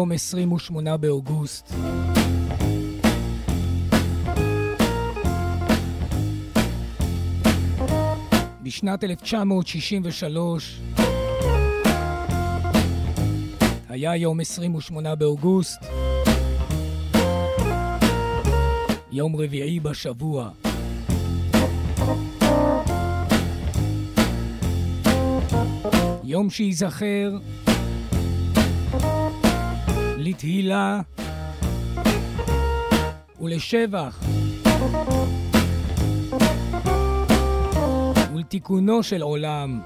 היום 28 באוגוסט. בשנת 1963 היה יום 28 באוגוסט, יום רביעי בשבוע. יום שייזכר לתהילה ולשבח ולתיקונו של עולם.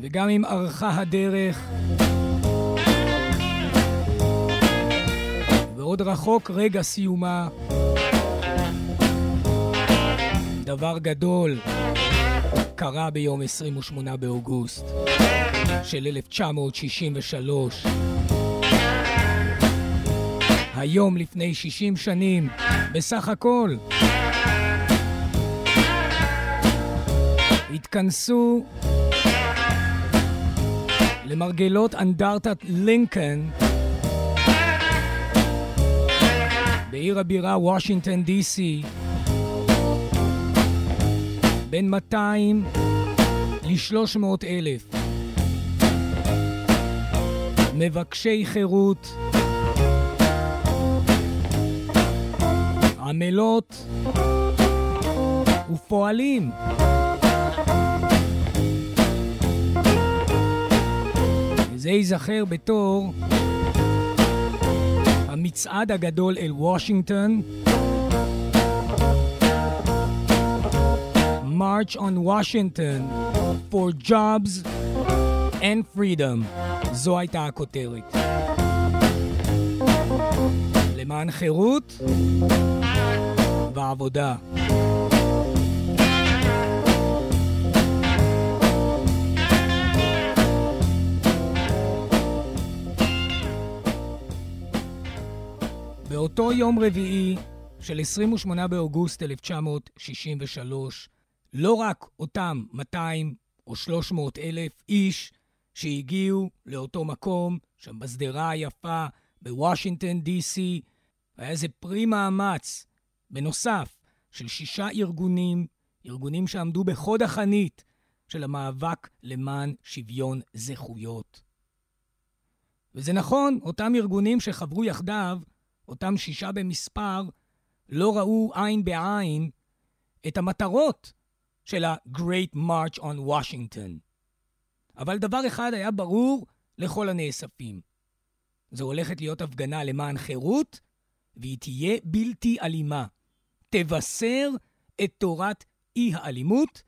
וגם אם ארכה הדרך ועוד רחוק רגע סיומה, דבר גדול קרה ביום 28 באוגוסט של 1963. היום לפני 60 שנים, בסך הכל, התכנסו למרגלות אנדרטת לינקן בעיר הבירה וושינגטון די.סי בין 200 ל-300 אלף מבקשי חירות, עמלות ופועלים. וזה ייזכר בתור המצעד הגדול אל וושינגטון, March on Washington for Jobs and Freedom. זו הייתה הכותרת. למען חירות ועבודה. באותו יום רביעי של 28 באוגוסט 1963, לא רק אותם 200 או 300 אלף איש שהגיעו לאותו מקום, שם בשדרה היפה בוושינגטון די.סי, היה איזה פרי מאמץ, בנוסף, של שישה ארגונים, ארגונים שעמדו בחוד החנית של המאבק למען שוויון זכויות. וזה נכון, אותם ארגונים שחברו יחדיו, אותם שישה במספר, לא ראו עין בעין את המטרות של ה-Great March on Washington. אבל דבר אחד היה ברור לכל הנאספים. זו הולכת להיות הפגנה למען חירות, והיא תהיה בלתי אלימה. תבשר את תורת אי-האלימות,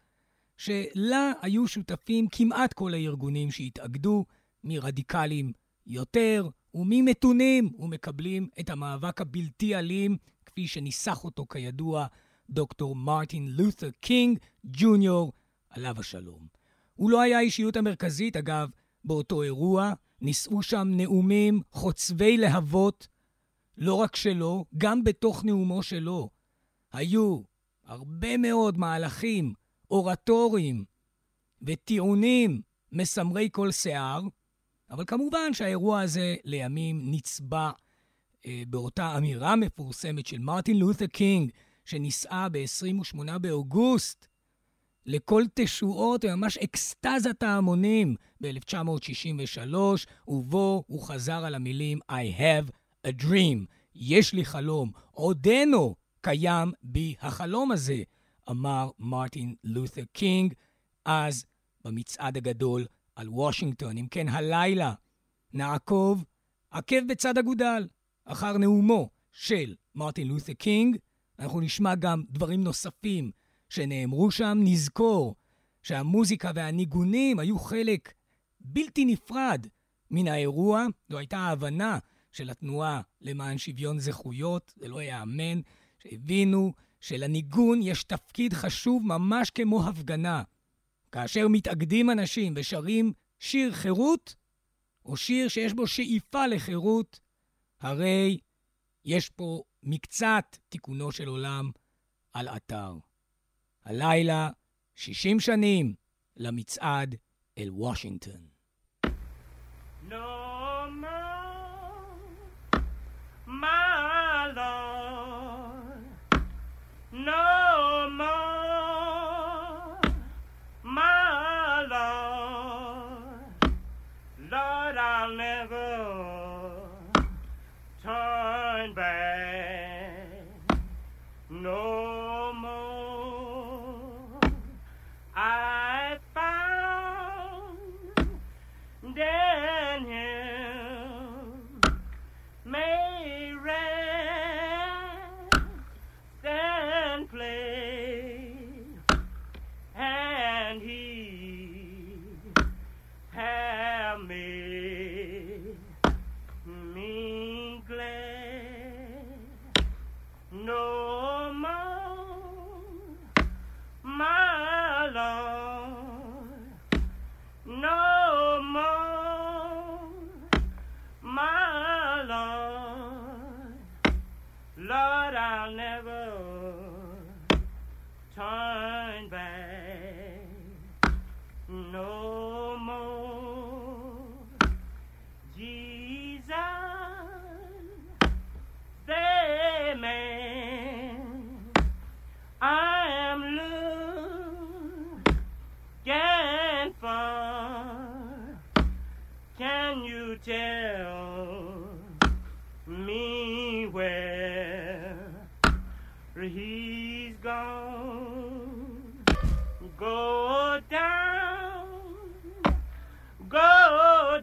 שלה היו שותפים כמעט כל הארגונים שהתאגדו, מרדיקלים יותר וממתונים, ומקבלים את המאבק הבלתי אלים, כפי שניסח אותו כידוע דוקטור מרטין לותר קינג ג'וניור, עליו השלום. הוא לא היה האישיות המרכזית, אגב, באותו אירוע. נישאו שם נאומים חוצבי להבות, לא רק שלו, גם בתוך נאומו שלו. היו הרבה מאוד מהלכים אורטוריים וטיעונים מסמרי כל שיער, אבל כמובן שהאירוע הזה לימים נצבע אה, באותה אמירה מפורסמת של מרטין לותר קינג, שנישאה ב-28 באוגוסט לכל תשועות וממש אקסטזת ההמונים ב-1963, ובו הוא חזר על המילים I have a dream, יש לי חלום, עודנו קיים בי החלום הזה, אמר מרטין לותר קינג, אז במצעד הגדול על וושינגטון. אם כן, הלילה נעקוב עקב בצד אגודל אחר נאומו של מרטין לותר קינג. אנחנו נשמע גם דברים נוספים שנאמרו שם. נזכור שהמוזיקה והניגונים היו חלק בלתי נפרד מן האירוע. זו הייתה ההבנה של התנועה למען שוויון זכויות, זה לא ייאמן, שהבינו שלניגון יש תפקיד חשוב ממש כמו הפגנה. כאשר מתאגדים אנשים ושרים שיר חירות, או שיר שיש בו שאיפה לחירות, הרי יש פה מקצת תיקונו של עולם על אתר. הלילה, 60 שנים למצעד אל וושינגטון.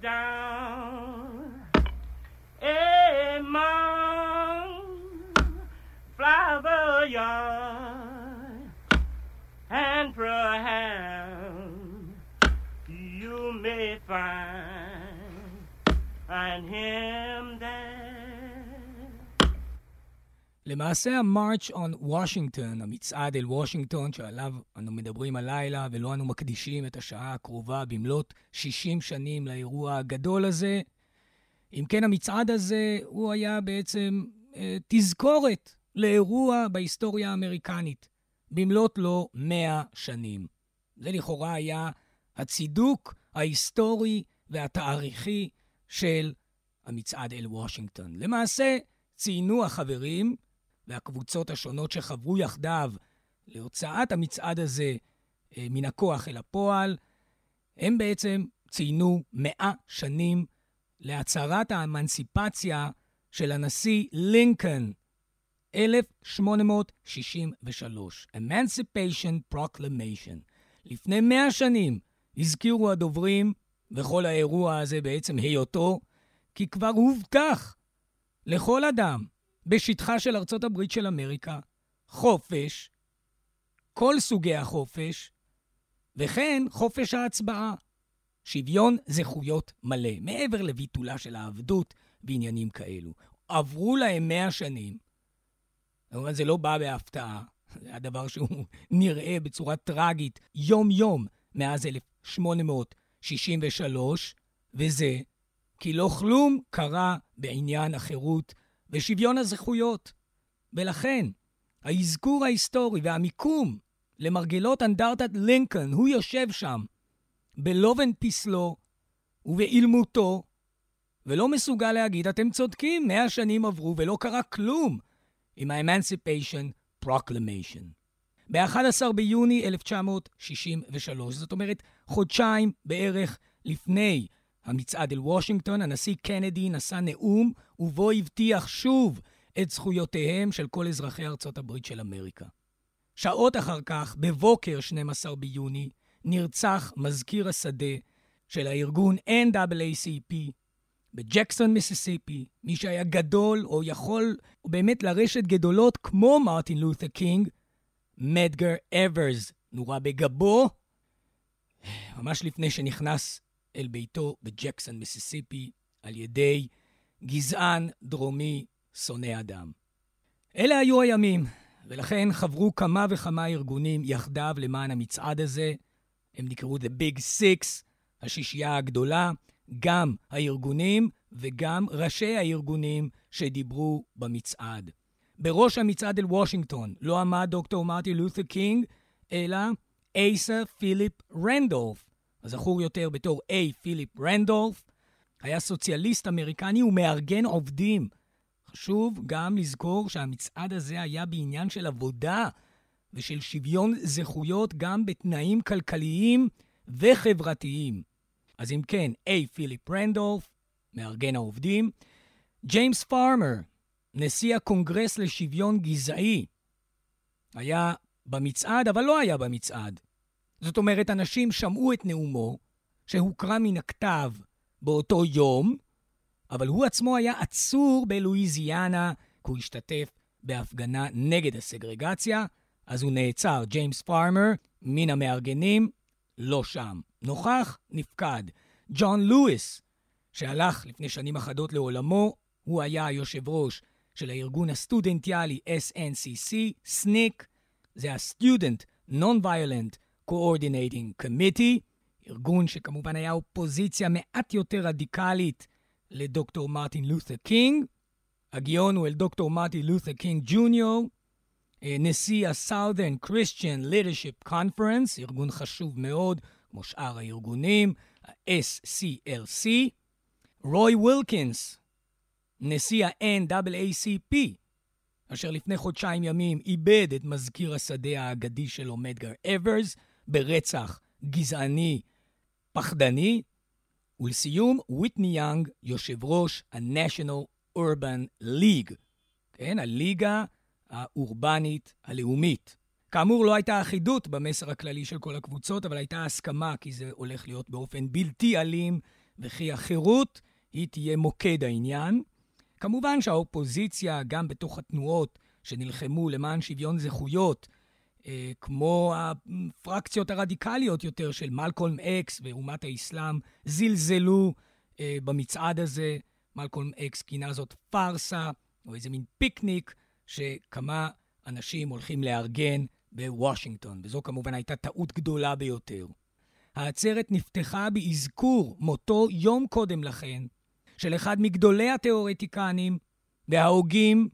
Down למעשה ה-March on Washington, המצעד אל וושינגטון, שעליו אנו מדברים הלילה ולא אנו מקדישים את השעה הקרובה במלאת 60 שנים לאירוע הגדול הזה, אם כן, המצעד הזה הוא היה בעצם אה, תזכורת לאירוע בהיסטוריה האמריקנית, במלאת לו 100 שנים. זה לכאורה היה הצידוק ההיסטורי והתאריכי של המצעד אל וושינגטון. למעשה, ציינו החברים והקבוצות השונות שחברו יחדיו להוצאת המצעד הזה אה, מן הכוח אל הפועל, הם בעצם ציינו מאה שנים להצהרת האמנציפציה של הנשיא לינקולן, 1863, Emancipation Proclamation. לפני מאה שנים הזכירו הדוברים, וכל האירוע הזה בעצם היותו, כי כבר הובטח לכל אדם בשטחה של ארצות הברית של אמריקה חופש, כל סוגי החופש, וכן חופש ההצבעה. שוויון זכויות מלא, מעבר לביטולה של העבדות ועניינים כאלו. עברו להם מאה שנים, כמובן זה לא בא בהפתעה, זה הדבר שהוא נראה בצורה טרגית יום-יום מאז 1863, וזה כי לא כלום קרה בעניין החירות ושוויון הזכויות. ולכן, האזכור ההיסטורי והמיקום למרגלות אנדרטת לינקולן, הוא יושב שם, בלובן פסלו ובאילמותו, ולא מסוגל להגיד, אתם צודקים, מאה שנים עברו ולא קרה כלום עם ה-Emancipation Proclamation. ב-11 ביוני 1963, זאת אומרת חודשיים בערך לפני המצעד אל וושינגטון, הנשיא קנדי נשא נאום ובו הבטיח שוב את זכויותיהם של כל אזרחי ארצות הברית של אמריקה. שעות אחר כך, בבוקר 12 ביוני, נרצח מזכיר השדה של הארגון NAACP בג'קסון, מיסיסיפי, מי שהיה גדול או יכול באמת לרשת גדולות כמו מרטין לותר קינג, מדגר אוורס, נורה בגבו, ממש לפני שנכנס אל ביתו בג'קסון, מיסיסיפי, על ידי גזען דרומי שונא אדם. אלה היו הימים, ולכן חברו כמה וכמה ארגונים יחדיו למען המצעד הזה. הם נקראו The Big Six, השישייה הגדולה, גם הארגונים וגם ראשי הארגונים שדיברו במצעד. בראש המצעד אל וושינגטון לא עמד דוקטור מרטין לותר קינג, אלא אייסה פיליפ רנדולף, הזכור יותר בתור איי פיליפ רנדולף, היה סוציאליסט אמריקני ומארגן עובדים. חשוב גם לזכור שהמצעד הזה היה בעניין של עבודה ושל שוויון זכויות גם בתנאים כלכליים וחברתיים. אז אם כן, איי פיליפ רנדולף, מארגן העובדים, ג'יימס פארמר, נשיא הקונגרס לשוויון גזעי, היה במצעד, אבל לא היה במצעד. זאת אומרת, אנשים שמעו את נאומו, שהוקרא מן הכתב באותו יום, אבל הוא עצמו היה עצור בלואיזיאנה, כי הוא השתתף בהפגנה נגד הסגרגציה, אז הוא נעצר. ג'יימס פארמר, מן המארגנים, לא שם. נוכח, נפקד. ג'ון לואיס, שהלך לפני שנים אחדות לעולמו, הוא היה היושב ראש של הארגון הסטודנטיאלי SNCC, SNCC, זה ה-Student Non-Violent Coordinating Committee, ארגון שכמובן היה אופוזיציה מעט יותר רדיקלית לדוקטור מרטין לותר קינג. הגיון הוא אל דוקטור מרטין לותר קינג ג'וניור, נשיא ה-Southern Christian Leadership Conference, ארגון חשוב מאוד, כמו שאר הארגונים, ה-SCLC. רוי ווילקינס, נשיא ה-NAACP, אשר לפני חודשיים ימים איבד את מזכיר השדה האגדי שלו, מדגר אוורס, ברצח גזעני פחדני. ולסיום, ויטני יאנג, יושב ראש ה-National Urban League, כן, הליגה האורבנית הלאומית. כאמור, לא הייתה אחידות במסר הכללי של כל הקבוצות, אבל הייתה הסכמה כי זה הולך להיות באופן בלתי אלים, וכי החירות היא תהיה מוקד העניין. כמובן שהאופוזיציה, גם בתוך התנועות שנלחמו למען שוויון זכויות, כמו הפרקציות הרדיקליות יותר של מלקולם אקס ואומת האסלאם, זלזלו אה, במצעד הזה. מלקולם אקס כינה זאת פארסה, או איזה מין פיקניק, שכמה אנשים הולכים לארגן בוושינגטון, וזו כמובן הייתה טעות גדולה ביותר. העצרת נפתחה באזכור מותו יום קודם לכן של אחד מגדולי התיאורטיקנים וההוגים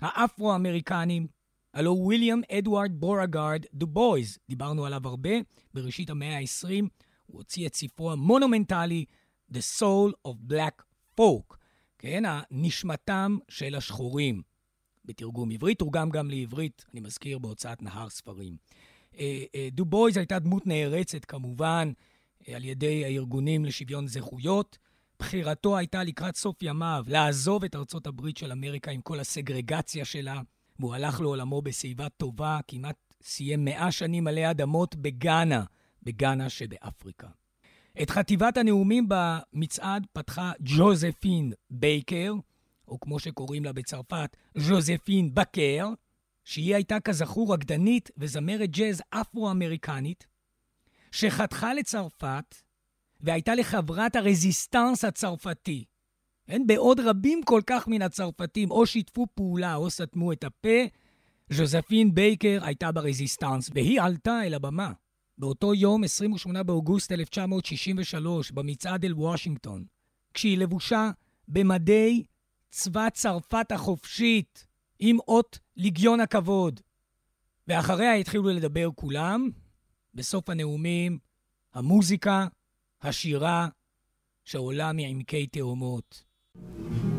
האפרו-אמריקנים, הלא הוא ויליאם אדוארד בורגארד דו בויז, דיברנו עליו הרבה, בראשית המאה ה-20, הוא הוציא את ספרו המונומנטלי The Soul of Black Folk, כן, הנשמתם של השחורים. בתרגום עברית, תורגם גם לעברית, אני מזכיר, בהוצאת נהר ספרים. אה, אה, דו בויז הייתה דמות נערצת, כמובן, אה, על ידי הארגונים לשוויון זכויות. בחירתו הייתה לקראת סוף ימיו לעזוב את ארצות הברית של אמריקה עם כל הסגרגציה שלה, והוא הלך לעולמו בשיבה טובה, כמעט סיים מאה שנים עלי אדמות בגאנה, בגאנה שבאפריקה. את חטיבת הנאומים במצעד פתחה ג'וזפין בייקר, או כמו שקוראים לה בצרפת, ז'וזפין בקר, שהיא הייתה כזכור רקדנית וזמרת ג'אז אפרו-אמריקנית, שחתכה לצרפת והייתה לחברת הרזיסטנס הצרפתי. כן, בעוד רבים כל כך מן הצרפתים או שיתפו פעולה או סתמו את הפה, ז'וזפין בייקר הייתה ברזיסטנס, והיא עלתה אל הבמה. באותו יום, 28 באוגוסט 1963, במצעד אל וושינגטון, כשהיא לבושה במדי צבא צרפת החופשית, עם אות לגיון הכבוד. ואחריה התחילו לדבר כולם. בסוף הנאומים, המוזיקה, השירה, שעולה מעמקי תאומות. Mm-hmm.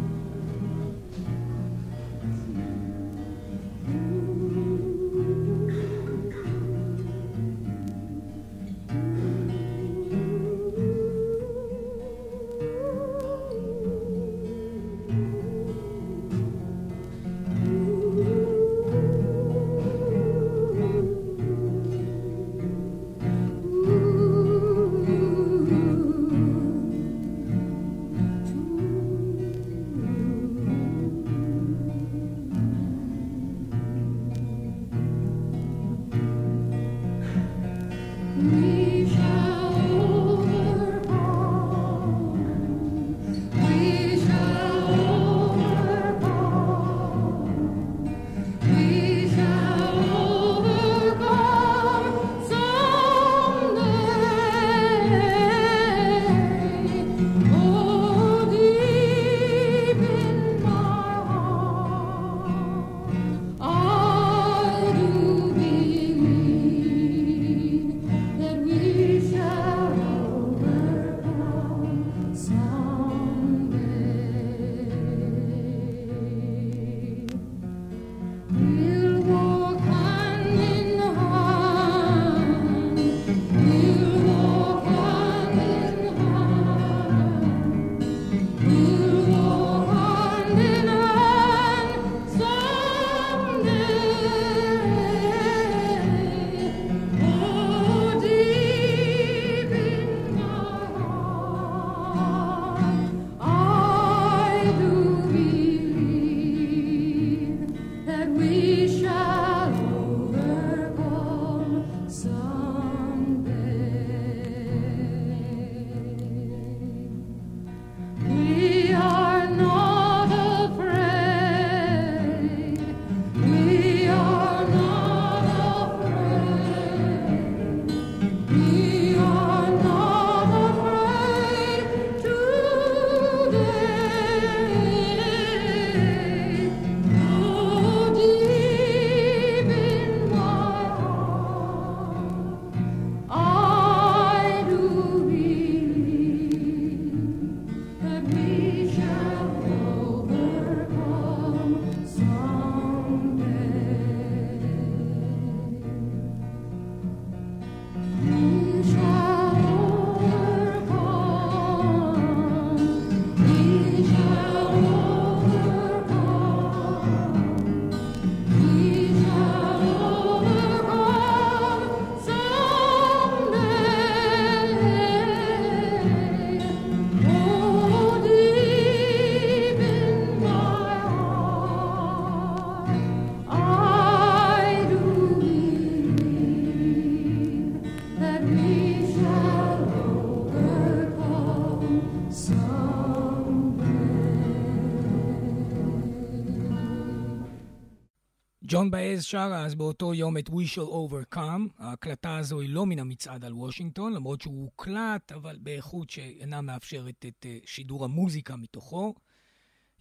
ג'ון באז שר אז באותו יום את We Shall Overcome. ההקלטה הזו היא לא מן המצעד על וושינגטון, למרות שהוא הוקלט, אבל באיכות שאינה מאפשרת את uh, שידור המוזיקה מתוכו.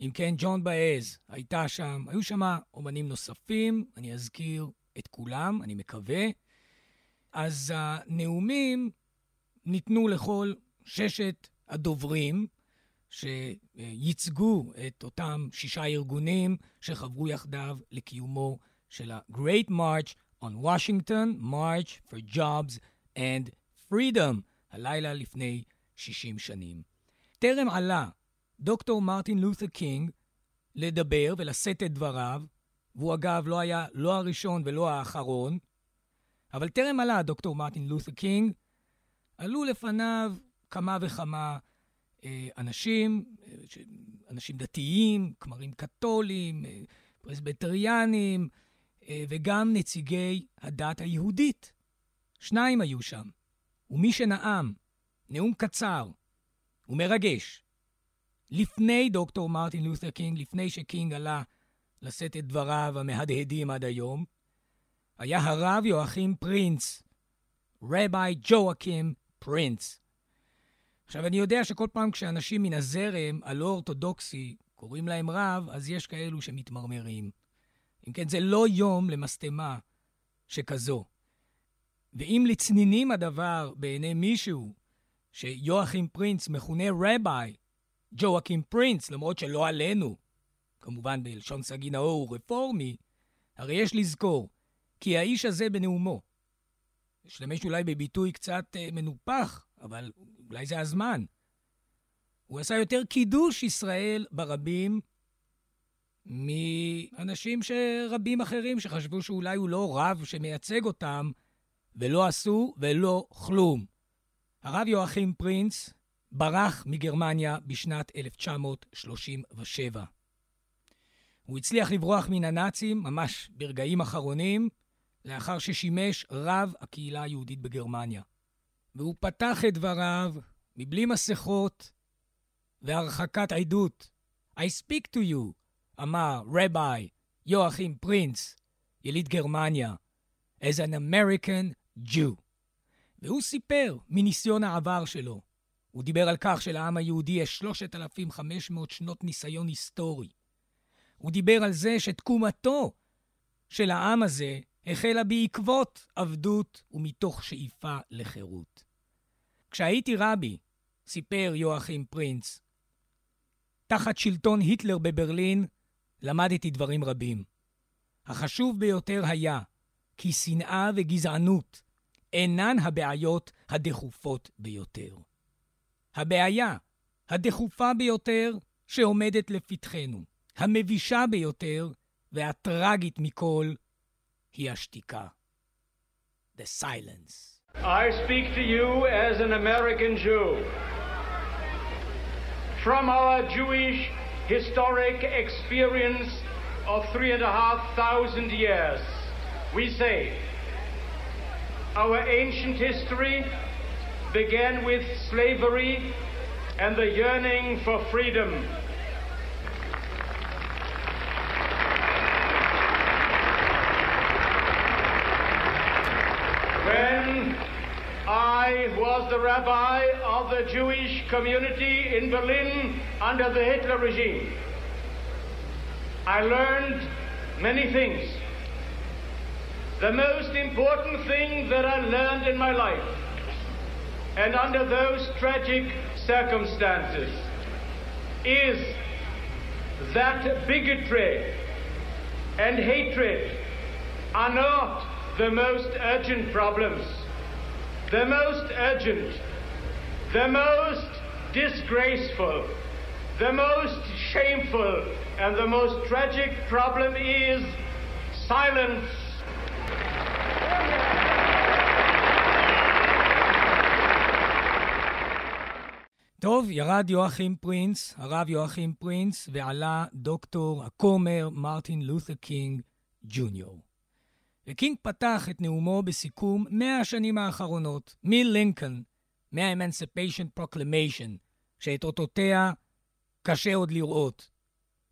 אם כן, ג'ון באז הייתה שם, היו שם אומנים נוספים, אני אזכיר את כולם, אני מקווה. אז הנאומים ניתנו לכל ששת הדוברים שייצגו את אותם שישה ארגונים שחברו יחדיו לקיומו של ה-Great March on Washington, March for Jobs and Freedom, הלילה לפני 60 שנים. טרם עלה דוקטור מרטין לותר קינג לדבר ולשאת את דבריו, והוא אגב לא היה לא הראשון ולא האחרון, אבל טרם עלה דוקטור מרטין לותר קינג, עלו לפניו כמה וכמה אנשים, אה, אנשים דתיים, כמרים קתולים, אה, פרסבטריאנים, וגם נציגי הדת היהודית. שניים היו שם, ומי שנאם נאום קצר ומרגש לפני דוקטור מרטין לותר קינג, לפני שקינג עלה לשאת את דבריו המהדהדים עד היום, היה הרב יואכים פרינץ, רבי ג'ואקים פרינץ. עכשיו, אני יודע שכל פעם כשאנשים מן הזרם הלא אורתודוקסי קוראים להם רב, אז יש כאלו שמתמרמרים. אם כן, זה לא יום למשטמה שכזו. ואם לצנינים הדבר בעיני מישהו שיואכים פרינץ מכונה רבי, ג'ואקים פרינץ, למרות שלא עלינו, כמובן בלשון סגי נאור הוא רפורמי, הרי יש לזכור כי האיש הזה בנאומו, אשתמש אולי בביטוי קצת אה, מנופח, אבל אולי זה הזמן. הוא עשה יותר קידוש ישראל ברבים מאנשים שרבים אחרים שחשבו שאולי הוא לא רב שמייצג אותם, ולא עשו ולא כלום. הרב יואכים פרינץ ברח מגרמניה בשנת 1937. הוא הצליח לברוח מן הנאצים ממש ברגעים אחרונים, לאחר ששימש רב הקהילה היהודית בגרמניה. והוא פתח את דבריו מבלי מסכות והרחקת עדות. I speak to you, אמר רבי יואכים פרינץ, יליד גרמניה, as an American Jew. והוא סיפר מניסיון העבר שלו. הוא דיבר על כך שלעם היהודי יש 3,500 שנות ניסיון היסטורי. הוא דיבר על זה שתקומתו של העם הזה החלה בעקבות עבדות ומתוך שאיפה לחירות. כשהייתי רבי, סיפר יואכים פרינץ, תחת שלטון היטלר בברלין למדתי דברים רבים. החשוב ביותר היה כי שנאה וגזענות אינן הבעיות הדחופות ביותר. הבעיה הדחופה ביותר שעומדת לפתחנו, המבישה ביותר והטרגית מכל, היא השתיקה. The silence. I speak to you as an American Jew. From our Jewish historic experience of three and a half thousand years, we say our ancient history began with slavery and the yearning for freedom. I was the rabbi of the Jewish community in Berlin under the Hitler regime, I learned many things. The most important thing that I learned in my life, and under those tragic circumstances, is that bigotry and hatred are not the most urgent problems The most urgent, the most disgraceful, the most shameful, and the most tragic problem is silence. טוב, ירד יואכים פרינס, הרב יואכים פרינס, ועלה דוקטור הכומר מרטין לותר קינג ג'וניור. וקינג פתח את נאומו בסיכום 100 השנים האחרונות, מלינקולן, מה-Emancipation Proclamation, שאת אותותיה קשה עוד לראות.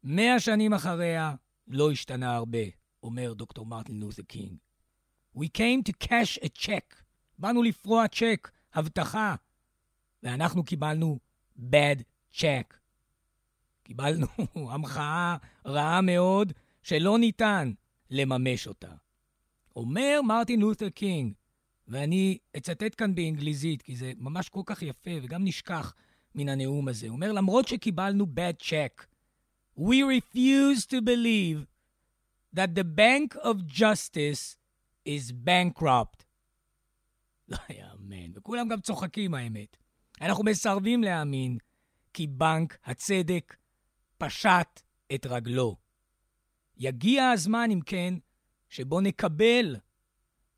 100 שנים אחריה לא השתנה הרבה. אומר דוקטור מרטין לותר קינג. We came to cash a check. באנו לפרוע צ'ק, הבטחה, ואנחנו קיבלנו bad check. קיבלנו המחאה רעה מאוד שלא ניתן לממש אותה. אומר מרטין לותר קינג, ואני אצטט כאן באנגליזית, כי זה ממש כל כך יפה וגם נשכח מן הנאום הזה. הוא אומר, למרות שקיבלנו bad check, we refuse to believe that the bank of justice is bankrupt. לא יאמן, וכולם גם צוחקים האמת. אנחנו מסרבים להאמין כי בנק הצדק פשט את רגלו. יגיע הזמן, אם כן, שבו נקבל,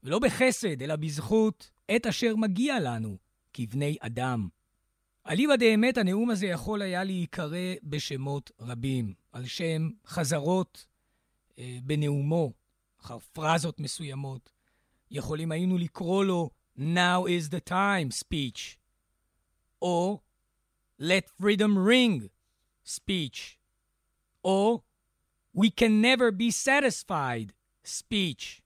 ולא בחסד, אלא בזכות, את אשר מגיע לנו, כבני אדם. אליבא דאמת, הנאום הזה יכול היה להיקרא בשמות רבים, על שם חזרות אה, בנאומו, אחר פרזות מסוימות. יכולים היינו לקרוא לו Now is the time speech, או Let freedom ring speech, או We can never be satisfied speech.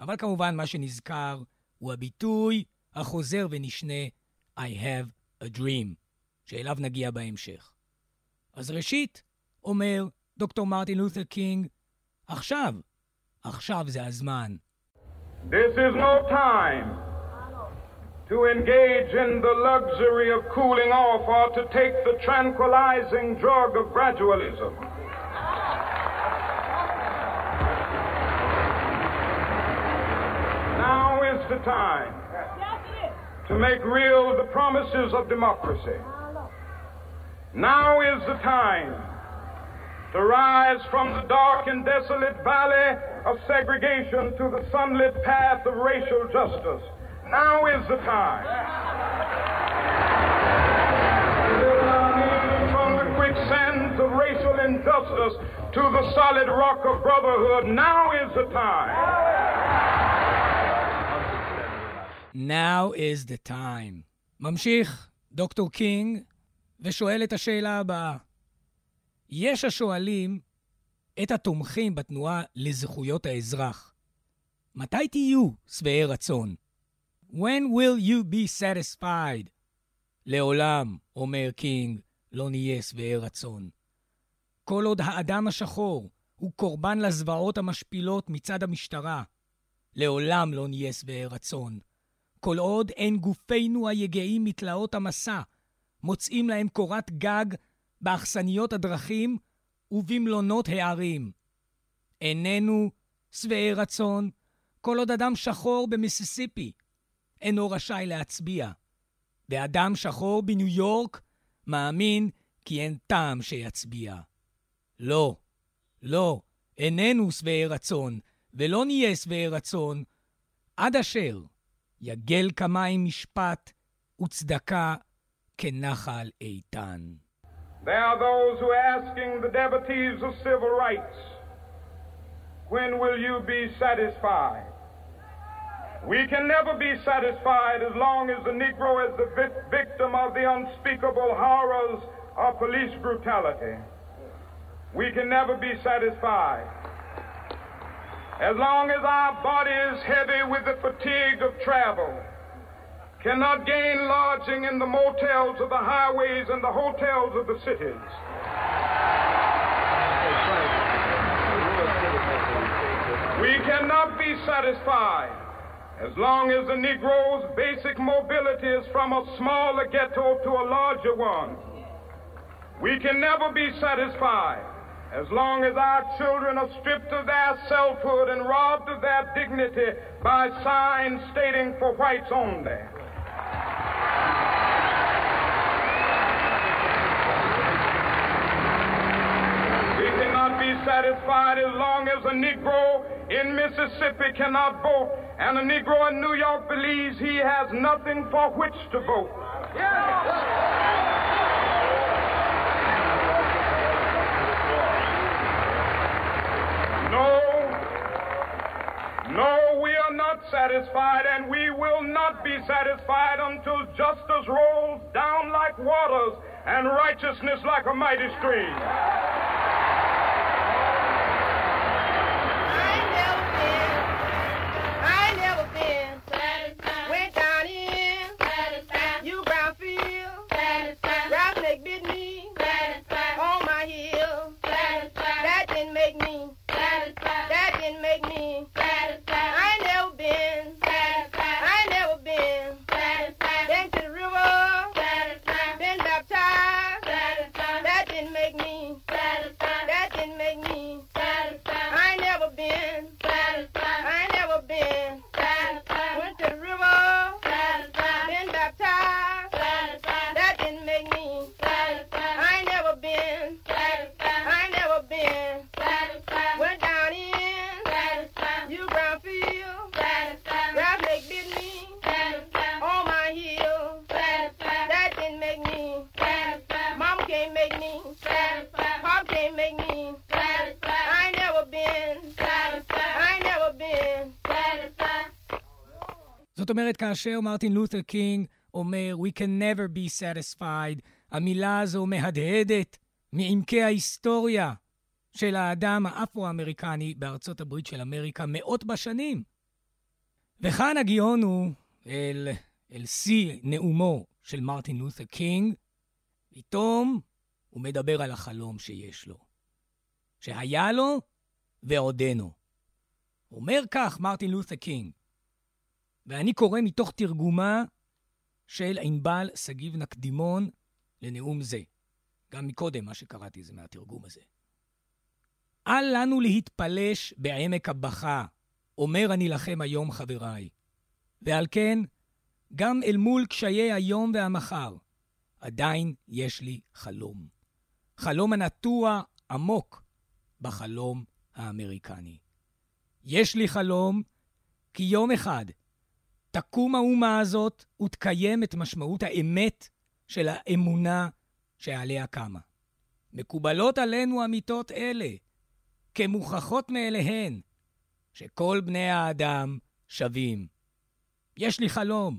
אבל כמובן, מה שנזכר הוא הביטוי החוזר ונשנה I have a dream, שאליו נגיע בהמשך. אז ראשית, אומר דוקטור מרטין לותר קינג, עכשיו, עכשיו זה הזמן. This is no time to engage in the luxury of cooling off or to take the tranquilizing drug of gradualism. Is the time to make real the promises of democracy. Now is the time to rise from the dark and desolate valley of segregation to the sunlit path of racial justice. Now is the time. From the quicksands of racial injustice to the solid rock of brotherhood. Now is the time. Now is the time. ממשיך דוקטור קינג ושואל את השאלה הבאה. יש השואלים את התומכים בתנועה לזכויות האזרח. מתי תהיו שבעי רצון? When will you be satisfied? לעולם, אומר קינג, לא נהיה שבעי רצון. כל עוד האדם השחור הוא קורבן לזוועות המשפילות מצד המשטרה, לעולם לא נהיה שבעי רצון. כל עוד אין גופינו היגעים מתלאות המסע, מוצאים להם קורת גג באכסניות הדרכים ובמלונות הערים. איננו שבעי רצון כל עוד אדם שחור במיסיסיפי אינו רשאי להצביע, ואדם שחור בניו יורק מאמין כי אין טעם שיצביע. לא, לא, איננו שבעי רצון, ולא נהיה שבעי רצון, עד אשר יגל כמים משפט וצדקה כנחל איתן. There are those who are asking the devotees of civil rights, when will you be satisfied? We can never be satisfied as long as the Negro is the vi- victim of the unspeakable horrors of police brutality. We can never be satisfied. as long as our body is heavy with the fatigue of travel, cannot gain lodging in the motels of the highways and the hotels of the cities. We cannot be satisfied as long as the Negro's basic mobility is from a smaller ghetto to a larger one. We can never be satisfied as long as our children are stripped of their selfhood and robbed of their dignity by signs stating for whites only. We cannot be satisfied as long as a Negro in Mississippi cannot vote and a Negro in New York believes he has nothing for which to vote. No, no, we are not satisfied, and we will not be satisfied until justice rolls down like waters and righteousness like a mighty stream. אומרת, כאשר מרטין לותר קינג אומר We can never be satisfied, המילה הזו מהדהדת מעמקי ההיסטוריה של האדם האפרו-אמריקני בארצות הברית של אמריקה מאות בשנים. וכאן הגענו אל, אל שיא נאומו של מרטין לותר קינג, פתאום הוא מדבר על החלום שיש לו, שהיה לו ועודנו. אומר כך מרטין לותר קינג, ואני קורא מתוך תרגומה של ענבל שגיב נקדימון לנאום זה. גם מקודם מה שקראתי זה מהתרגום הזה. אל לנו להתפלש בעמק הבכה, אומר אני לכם היום, חבריי. ועל כן, גם אל מול קשיי היום והמחר, עדיין יש לי חלום. חלום הנטוע עמוק בחלום האמריקני. יש לי חלום כי יום אחד תקום האומה הזאת ותקיים את משמעות האמת של האמונה שעליה קמה. מקובלות עלינו אמיתות אלה, כמוכחות מאליהן, שכל בני האדם שווים. יש לי חלום,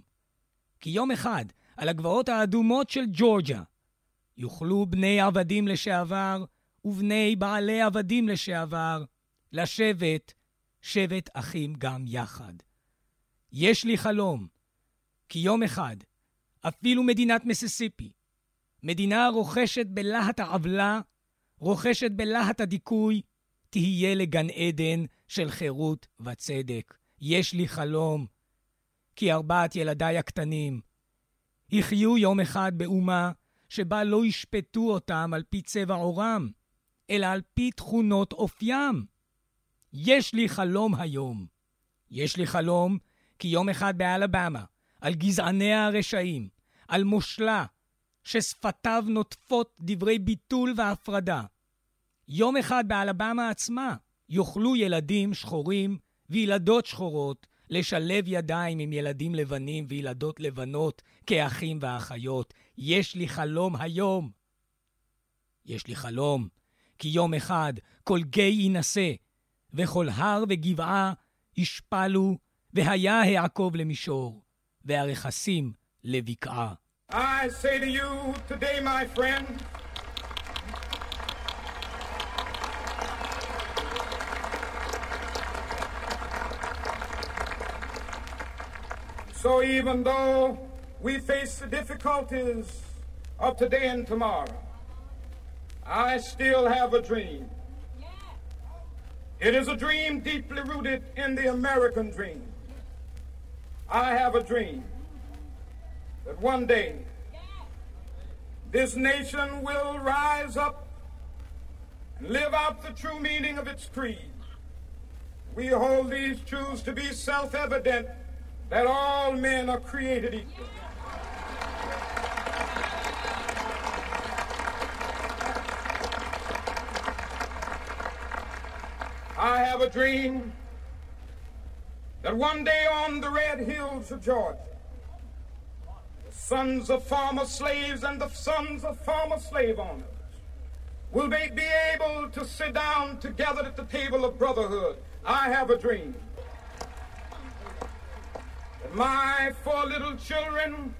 כי יום אחד, על הגבעות האדומות של ג'ורג'ה, יוכלו בני עבדים לשעבר ובני בעלי עבדים לשעבר לשבת, שבט אחים גם יחד. יש לי חלום, כי יום אחד, אפילו מדינת מיסיסיפי, מדינה רוכשת בלהט העוולה, רוכשת בלהט הדיכוי, תהיה לגן עדן של חירות וצדק. יש לי חלום, כי ארבעת ילדיי הקטנים יחיו יום אחד באומה שבה לא ישפטו אותם על פי צבע עורם, אלא על פי תכונות אופיים. יש לי חלום היום. יש לי חלום כי יום אחד באלבמה, על גזעניה הרשעים, על מושלה, ששפתיו נוטפות דברי ביטול והפרדה. יום אחד באלבמה עצמה יוכלו ילדים שחורים וילדות שחורות לשלב ידיים עם ילדים לבנים וילדות לבנות כאחים ואחיות. יש לי חלום היום. יש לי חלום, כי יום אחד כל גיא יינשא, וכל הר וגבעה ישפלו, והיה העקוב למישור, והרכסים לבקעה. I say to you today, my friend, so even though we face the difficulties of today and tomorrow, I still have a dream. It is a dream deeply rooted in the American dream. I have a dream that one day this nation will rise up and live out the true meaning of its creed. We hold these truths to be self evident that all men are created equal. I have a dream that one day on the red hills of Georgia, the sons of former slaves and the sons of former slave owners will be, be able to sit down together at the table of brotherhood. I have a dream that my four little children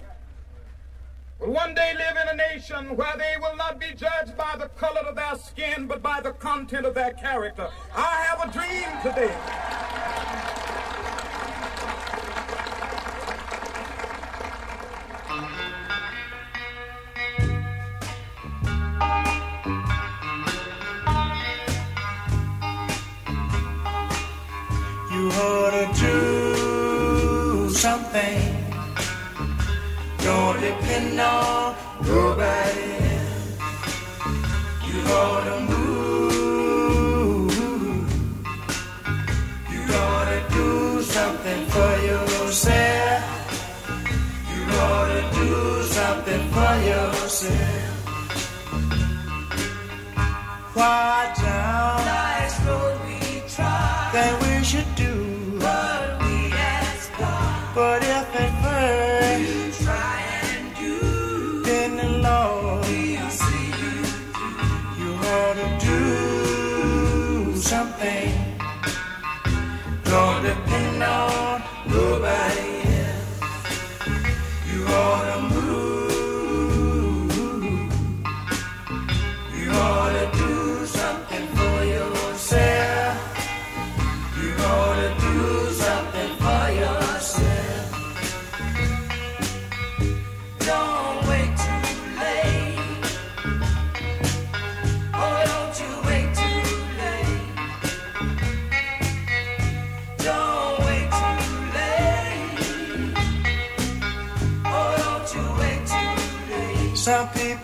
will one day live in a nation where they will not be judged by the color of their skin, but by the content of their character. I have a dream today. Something. Don't depend on nobody. You ought to move. You to do something for yourself. You to do something for yourself. Why, John? Nice road we try. unknown. Nobody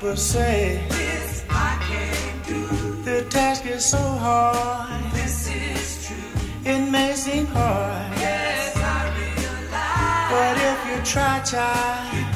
people say this I can't do. The task is so hard. This is true. It may seem hard. Yes, I realize. But if you try, child,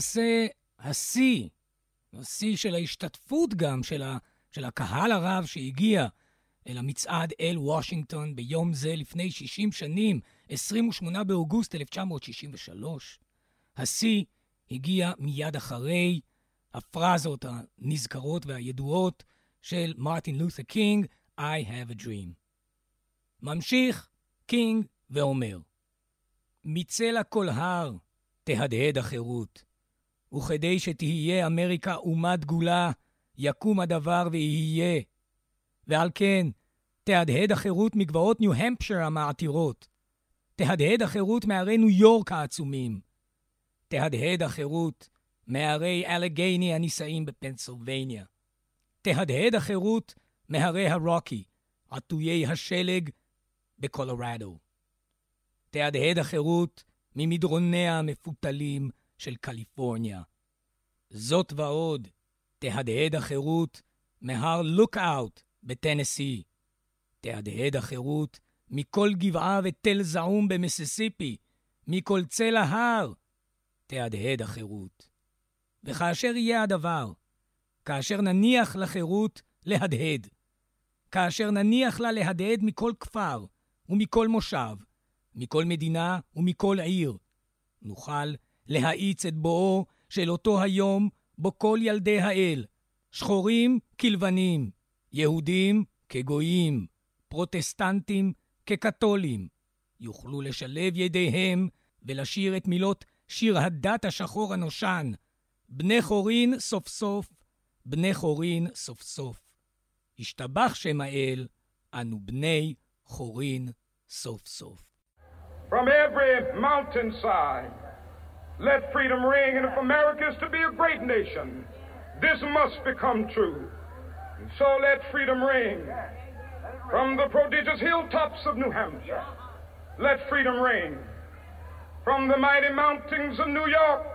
ולמעשה, השיא, השיא של ההשתתפות גם של, ה, של הקהל הרב שהגיע אל המצעד אל וושינגטון ביום זה לפני 60 שנים, 28 באוגוסט 1963. השיא הגיע מיד אחרי הפרזות הנזכרות והידועות של מרטין לותר קינג, I have a dream. ממשיך קינג ואומר, מצלע כל הר תהדהד החירות, וכדי שתהיה אמריקה אומה דגולה, יקום הדבר ויהיה. ועל כן, תהדהד החירות מגבעות ניו-המפשר המעתירות. תהדהד החירות מהרי ניו יורק העצומים. תהדהד החירות מהרי אלגייני הנישאים בפנסילבניה. תהדהד החירות מהרי הרוקי, עטויי השלג בקולורדו. תהדהד החירות ממדרוניה המפותלים של קליפורניה. זאת ועוד, תהדהד החירות מהר לוקאוט בטנסי. תהדהד החירות מכל גבעה ותל זעום במיסיסיפי, מכל צלע הר, תהדהד החירות. וכאשר יהיה הדבר, כאשר נניח לחירות להדהד, כאשר נניח לה להדהד מכל כפר ומכל מושב, מכל מדינה ומכל עיר, נוכל להאיץ את בואו של אותו היום בו כל ילדי האל, שחורים כלבנים, יהודים כגויים, פרוטסטנטים כקתולים, יוכלו לשלב ידיהם ולשיר את מילות שיר הדת השחור הנושן, בני חורין סוף סוף, בני חורין סוף סוף. השתבח שם האל, אנו בני חורין סוף סוף. From every mountainside, let freedom ring. And if America is to be a great nation, this must become true. So let freedom ring. From the prodigious hilltops of New Hampshire, let freedom ring. From the mighty mountains of New York,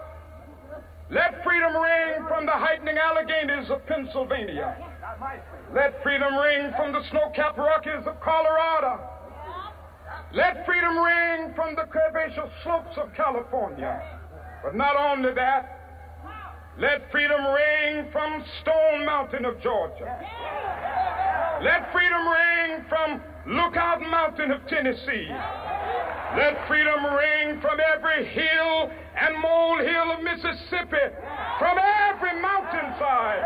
let freedom ring from the heightening Alleghanies of Pennsylvania. Let freedom ring from the snow-capped Rockies of Colorado. Let freedom ring from the curvaceous slopes of California. But not only that, let freedom ring from Stone Mountain of Georgia. Let freedom ring from Lookout Mountain of Tennessee. Let freedom ring from every hill and molehill of Mississippi, from every mountainside.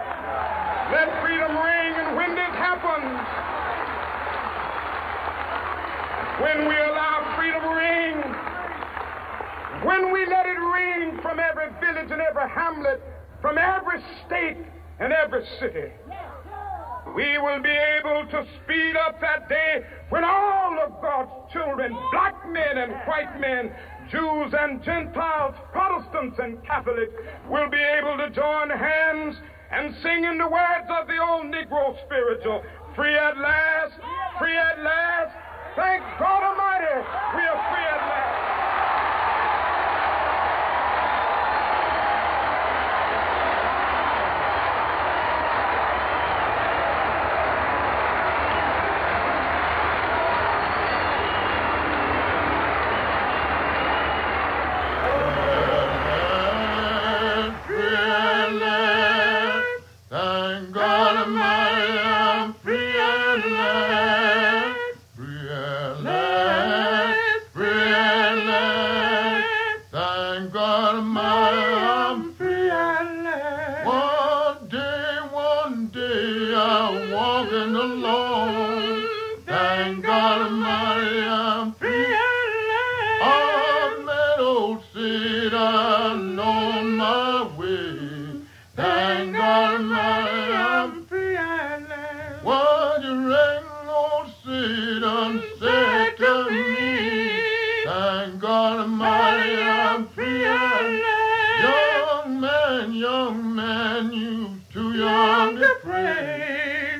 Let freedom ring, and when this happens, when we allow freedom to ring, when we let it ring from every village and every hamlet, from every state and every city, we will be able to speed up that day when all of God's children, black men and white men, Jews and Gentiles, Protestants and Catholics, will be able to join hands and singing the words of the old Negro spiritual. Free at last, free at last. Thank God Almighty, we are free at last.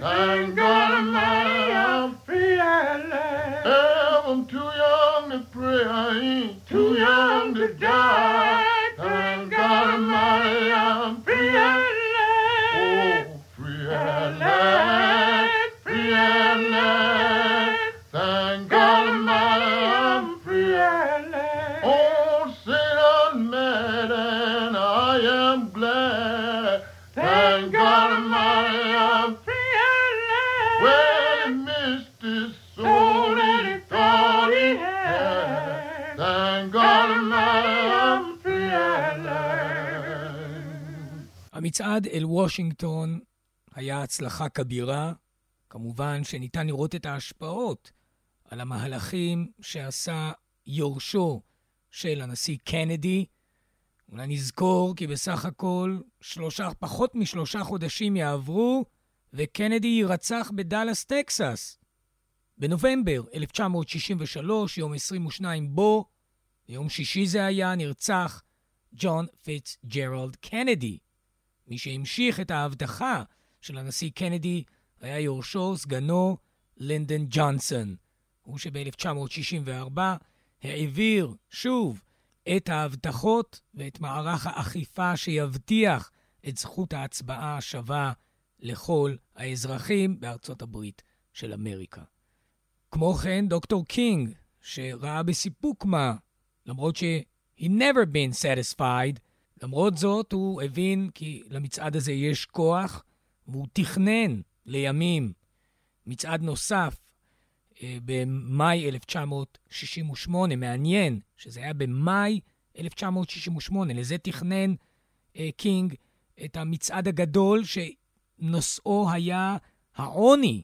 I'm אל וושינגטון היה הצלחה כבירה. כמובן שניתן לראות את ההשפעות על המהלכים שעשה יורשו של הנשיא קנדי. אולי נזכור כי בסך הכל שלושה, פחות משלושה חודשים יעברו וקנדי יירצח בדאלאס, טקסס. בנובמבר 1963, יום 22 בו, ביום שישי זה היה, נרצח ג'ון פיצג'רלד קנדי. מי שהמשיך את ההבטחה של הנשיא קנדי היה יורשו, סגנו, לינדון ג'ונסון. הוא שב-1964 העביר שוב את ההבטחות ואת מערך האכיפה שיבטיח את זכות ההצבעה השווה לכל האזרחים בארצות הברית של אמריקה. כמו כן, דוקטור קינג, שראה בסיפוק מה, למרות ש- he never been satisfied, למרות זאת הוא הבין כי למצעד הזה יש כוח, והוא תכנן לימים מצעד נוסף אה, במאי 1968. מעניין שזה היה במאי 1968. לזה תכנן אה, קינג את המצעד הגדול שנושאו היה העוני,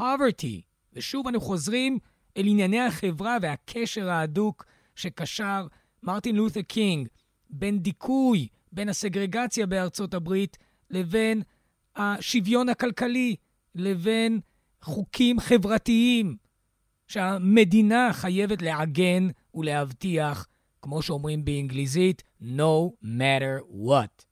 poverty. ושוב אנו חוזרים אל ענייני החברה והקשר ההדוק שקשר מרטין לותר קינג בין דיכוי, בין הסגרגציה בארצות הברית, לבין השוויון הכלכלי, לבין חוקים חברתיים שהמדינה חייבת לעגן ולהבטיח, כמו שאומרים באנגליזית, no matter what.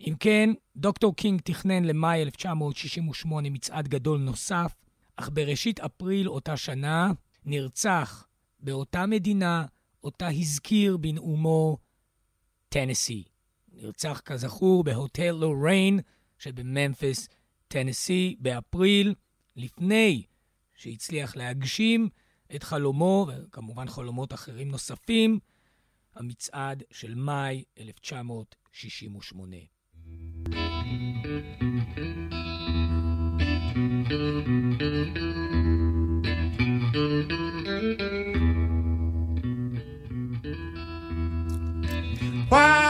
אם כן, דוקטור קינג תכנן למאי 1968 מצעד גדול נוסף, אך בראשית אפריל אותה שנה נרצח באותה מדינה, אותה הזכיר בנאומו טנסי. נרצח כזכור בהוטל לוריין שבממפיס, טנסי, באפריל, לפני שהצליח להגשים את חלומו, וכמובן חלומות אחרים נוספים, המצעד של מאי 1968. Why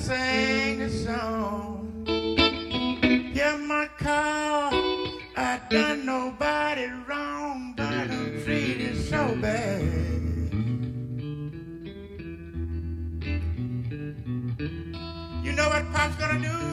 sang a song. cause I done nobody wrong, but I'm treated so bad. You know what Pop's gonna do?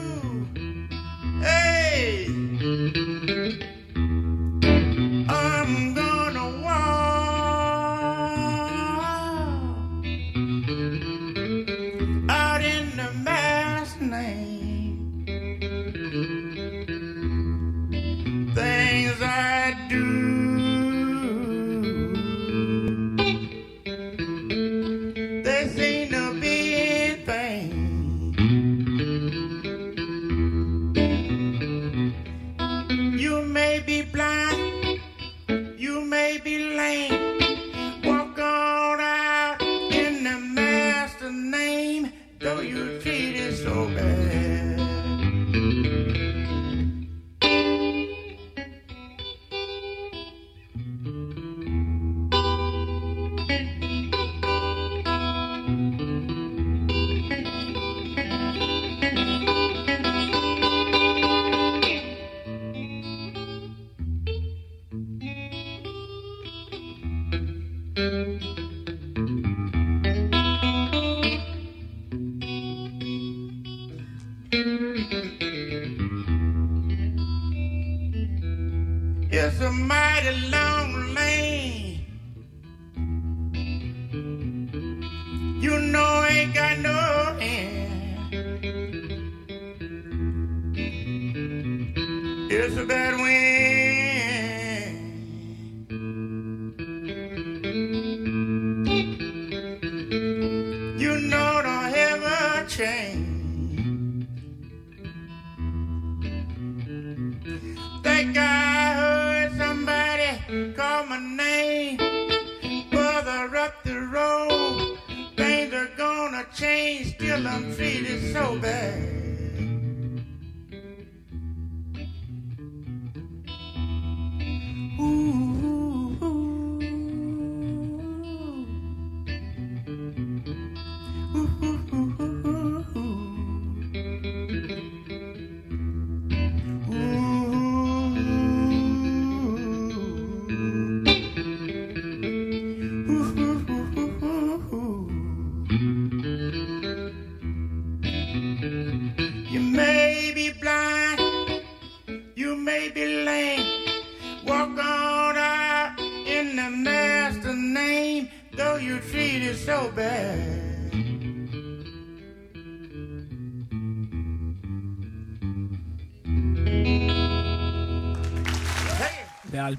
It's a bad wind.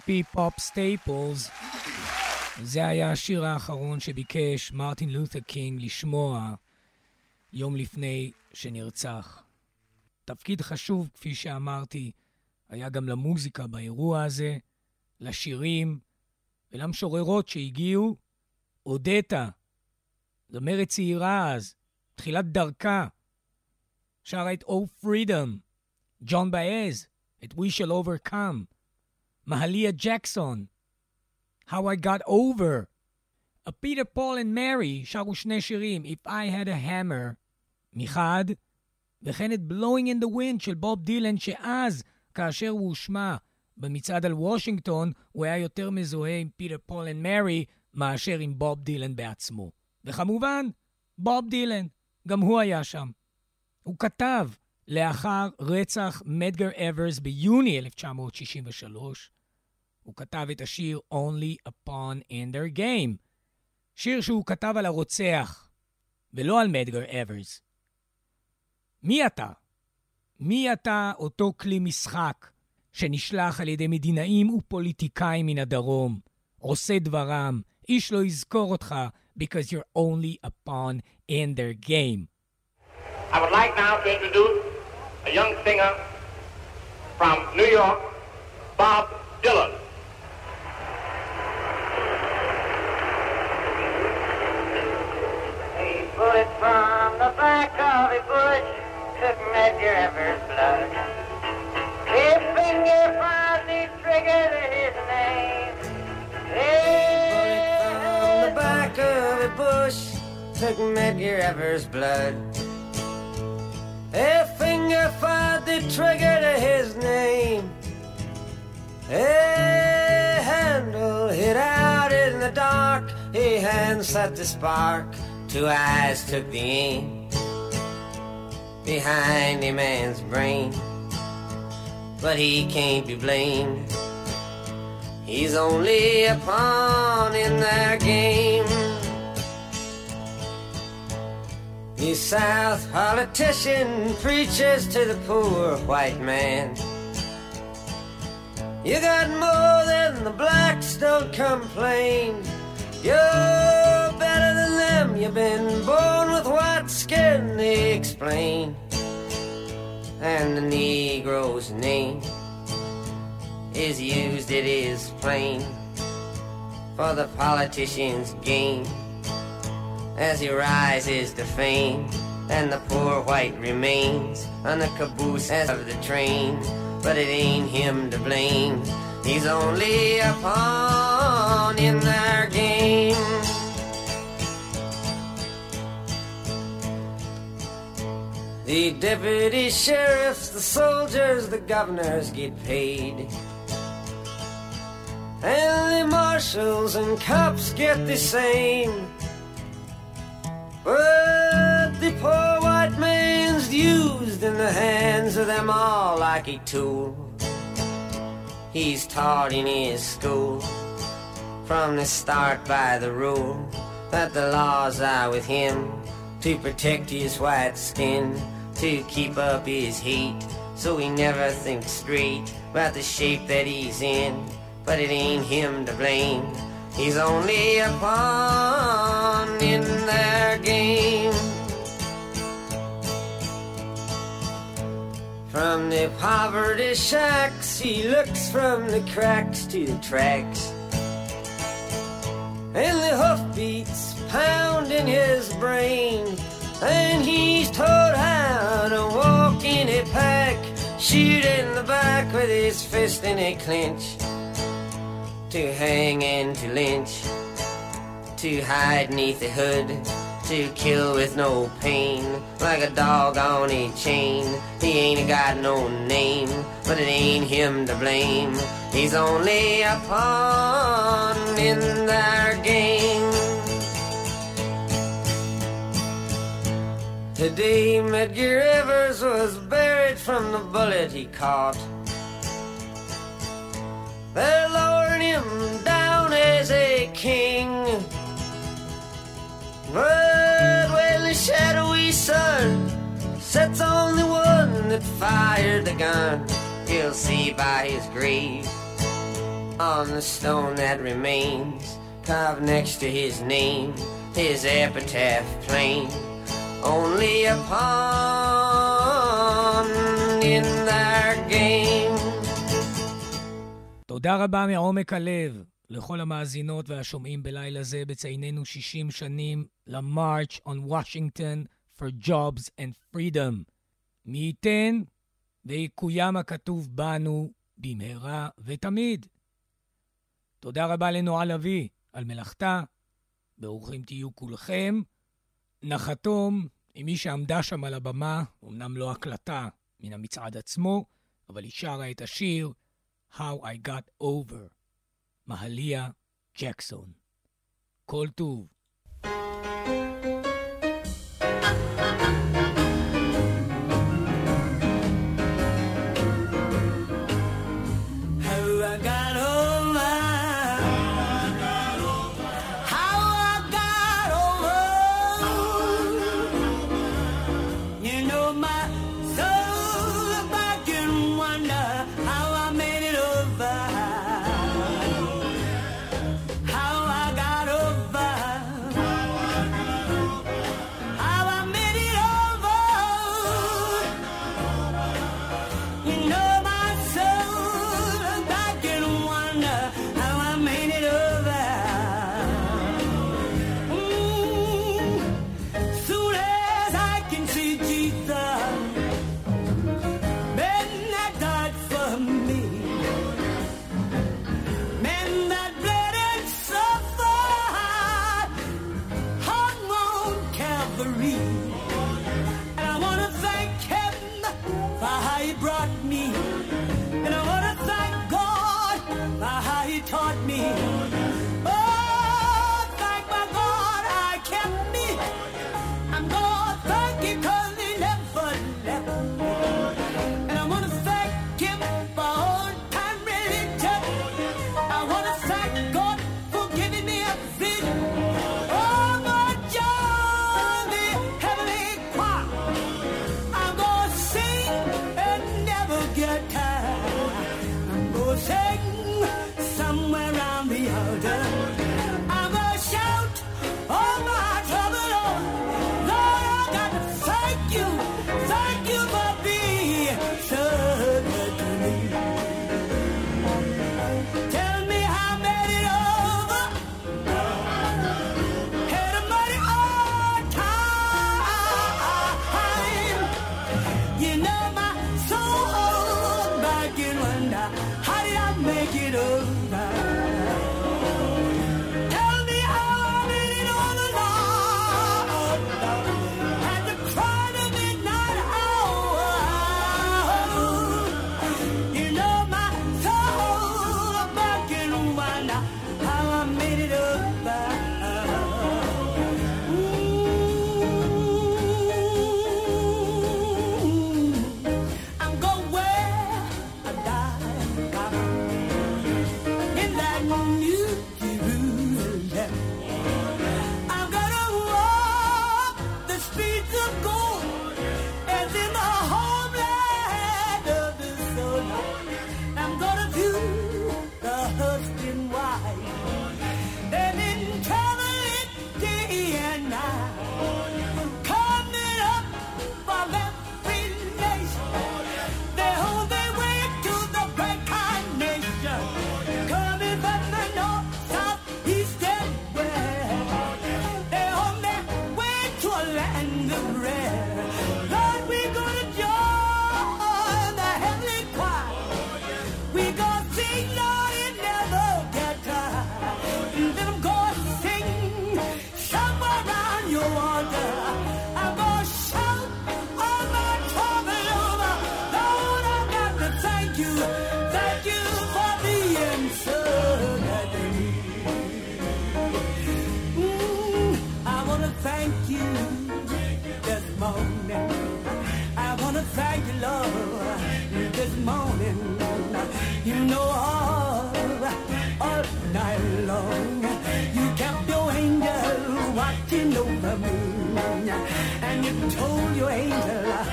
ועל פי פופ סטייפלס, זה היה השיר האחרון שביקש מרטין לותר קינג לשמוע יום לפני שנרצח. תפקיד חשוב, כפי שאמרתי, היה גם למוזיקה באירוע הזה, לשירים ולמשוררות שהגיעו. אודטה, זמרת צעירה אז, תחילת דרכה, שרה את Oh Freedom, ג'ואן באאז, את We Shall Overcome, מהליה ג'קסון, How I Got Over, אה, Peter Paul and Mary שרו שני שירים, If I Had a Hammer מחד, וכן את Blowing in the Wind של בוב דילן, שאז, כאשר הוא הושמע במצעד על וושינגטון, הוא היה יותר מזוהה עם פיטר פול אנד מרי מאשר עם בוב דילן בעצמו. וכמובן, בוב דילן, גם הוא היה שם. הוא כתב, לאחר רצח מדגר אברס ביוני 1963, הוא כתב את השיר Only Upon in Their Game, שיר שהוא כתב על הרוצח, ולא על מדגר אברס. מי אתה? מי אתה אותו כלי משחק שנשלח על ידי מדינאים ופוליטיקאים מן הדרום, עושה דברם, איש לא יזכור אותך, because you're only a pawn in their game. I would like now to introduce a young singer from New York, Bob Dylan. Bullet from the back of a bush took Medgar Evers' blood. His finger found the trigger to his name. From the back of a bush took Medgar Evers' blood. A finger fired the trigger to his name. A handle hid out in the dark. A hand set the spark. Two eyes took the aim behind a man's brain. But he can't be blamed. He's only a pawn in their game. The South politician preaches to the poor white man. You got more than the blacks, don't complain. You're you've been born with white skin, they explain. And the Negro's name is used, it is plain, for the politician's gain as he rises to fame. And the poor white remains on the caboose of the train. But it ain't him to blame, he's only a pawn in their game. The deputy sheriffs, the soldiers, the governors get paid. And the marshals and cops get the same. But the poor white man's used in the hands of them all like a tool. He's taught in his school from the start by the rule that the laws are with him to protect his white skin, to keep up his heat, so he never thinks straight about the shape that he's in. But it ain't him to blame. He's only a pawn in their game. From the poverty shacks, he looks from the cracks to the tracks. And the hoofbeats pound in his brain. And he's back with his fist in a clinch to hang and to lynch, to hide neath the hood, to kill with no pain, like a dog on a chain. He ain't got no name, but it ain't him to blame. He's only a pawn in their game. Today, Medgar Evers was buried from the bullet he caught. They're lowering him down as a king. But when the shadowy sun sets on the one that fired the gun, you'll see by his grave on the stone that remains, carved next to his name, his epitaph plain. Only pawn in their game. תודה רבה מעומק הלב לכל המאזינות והשומעים בלילה זה בצייננו 60 שנים ל-March on Washington for Jobs and Freedom. מי ייתן ויקוים הכתוב בנו במהרה ותמיד. תודה רבה לנועה לביא על מלאכתה. ברוכים תהיו כולכם. נחתום עם מי שעמדה שם על הבמה, אמנם לא הקלטה מן המצעד עצמו, אבל היא שרה את השיר How I Got Over, מהליה ג'קסון. כל טוב. You told your angel uh,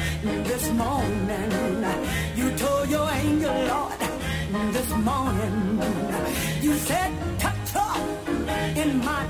this morning. You told your angel, Lord, this morning. You said, touch her in my